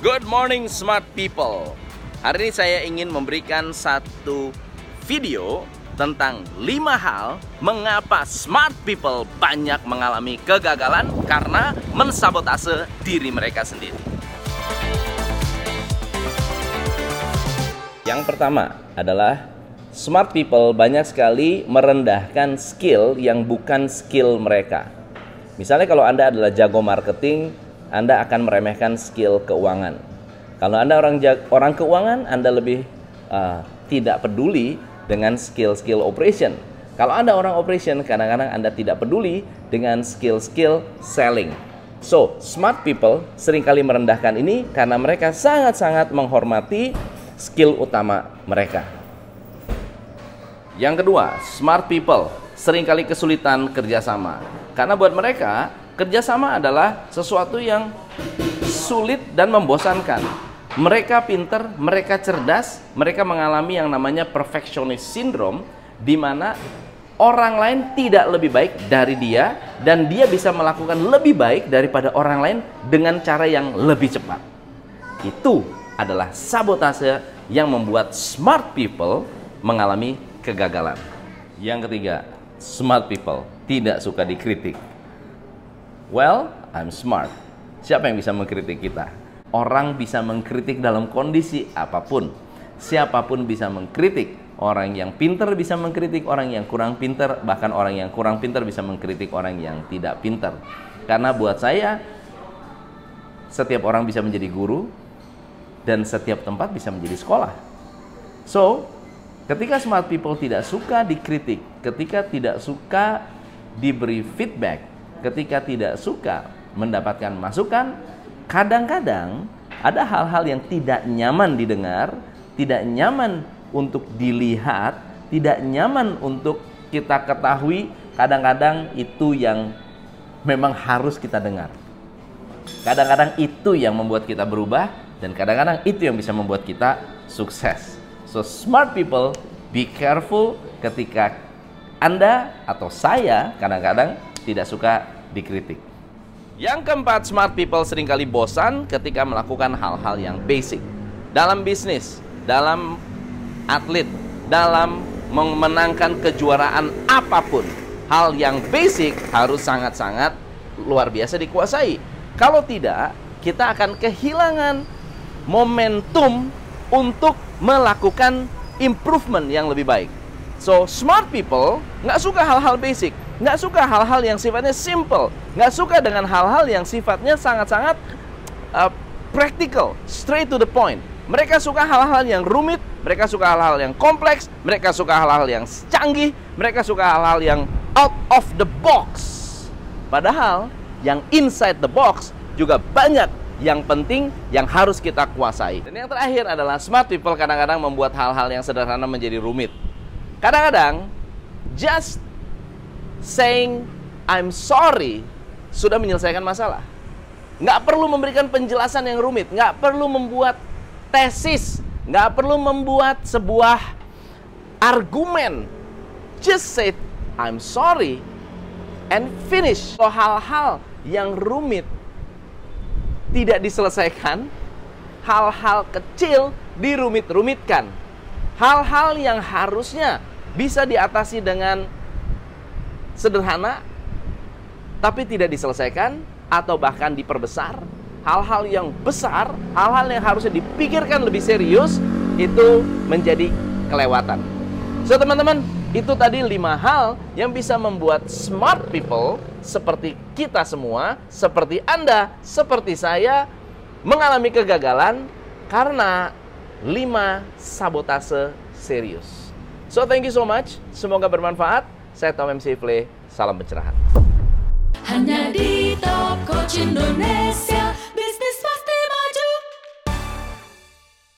Good morning smart people. Hari ini saya ingin memberikan satu video tentang 5 hal mengapa smart people banyak mengalami kegagalan karena mensabotase diri mereka sendiri. Yang pertama adalah smart people banyak sekali merendahkan skill yang bukan skill mereka. Misalnya kalau Anda adalah jago marketing, Anda akan meremehkan skill keuangan. Kalau Anda orang orang keuangan, Anda lebih uh, tidak peduli dengan skill-skill operation. Kalau Anda orang operation, kadang-kadang Anda tidak peduli dengan skill-skill selling. So, smart people sering kali merendahkan ini karena mereka sangat-sangat menghormati skill utama mereka. Yang kedua, smart people sering kali kesulitan kerjasama. Karena buat mereka, kerjasama adalah sesuatu yang sulit dan membosankan mereka pinter, mereka cerdas, mereka mengalami yang namanya perfectionist syndrome di mana orang lain tidak lebih baik dari dia dan dia bisa melakukan lebih baik daripada orang lain dengan cara yang lebih cepat. Itu adalah sabotase yang membuat smart people mengalami kegagalan. Yang ketiga, smart people tidak suka dikritik. Well, I'm smart. Siapa yang bisa mengkritik kita? Orang bisa mengkritik dalam kondisi apa pun. Siapa pun bisa mengkritik. Orang yang pinter bisa mengkritik orang yang kurang pinter, bahkan orang yang kurang pinter bisa mengkritik orang yang tidak pinter. Karena buat saya, setiap orang bisa menjadi guru, dan setiap tempat bisa menjadi sekolah. So, ketika smart people tidak suka dikritik, ketika tidak suka diberi feedback, ketika tidak suka mendapatkan masukan, kadang-kadang ada hal-hal yang tidak nyaman didengar, tidak nyaman untuk dilihat, tidak nyaman untuk kita ketahui, kadang-kadang itu yang memang harus kita dengar. Kadang-kadang itu yang membuat kita berubah dan kadang-kadang itu yang bisa membuat kita sukses. So smart people, be careful ketika Anda atau saya kadang-kadang tidak suka dikritik. Yang keempat, smart people sering kali bosan ketika melakukan hal-hal yang basic. Dalam bisnis, dalam atlet, dalam memenangkan kejuaraan apa pun. Hal yang basic harus sangat-sangat luar biasa dikuasai. Kalau tidak, kita akan kehilangan momentum untuk melakukan improvement yang lebih baik. So, smart people nggak suka hal-hal basic nggak suka hal-hal yang sifatnya simple, nggak suka dengan hal-hal yang sifatnya sangat-sangat uh, practical, straight to the point. Mereka suka hal-hal yang rumit, mereka suka hal-hal yang kompleks, mereka suka hal-hal yang canggih, mereka suka hal-hal yang out of the box. Padahal yang inside the box juga banyak yang penting yang harus kita kuasai. Dan yang terakhir adalah smart people kadang-kadang membuat hal-hal yang sederhana menjadi rumit. Kadang-kadang just saying I'm sorry sudah menyelesaikan masalah. Nggak perlu memberikan penjelasan yang rumit, nggak perlu membuat tesis, nggak perlu membuat sebuah argumen. Just say I'm sorry and finish. So hal-hal yang rumit tidak diselesaikan, hal-hal kecil dirumit-rumitkan. Hal-hal yang harusnya bisa diatasi dengan sederhana tapi tidak diselesaikan atau bahkan diperbesar. Hal-hal yang besar hal-hal yang harusnya dipikirkan lebih serius itu menjadi kelewatan. So teman-teman itu tadi lima hal yang bisa membuat smart people seperti kita semua seperti anda seperti saya mengalami kegagalan karena lima sabotase serius. So thank you so much. Semoga bermanfaat saya Tom MC Play, salam pencerahan. Hanya di Coach Indonesia.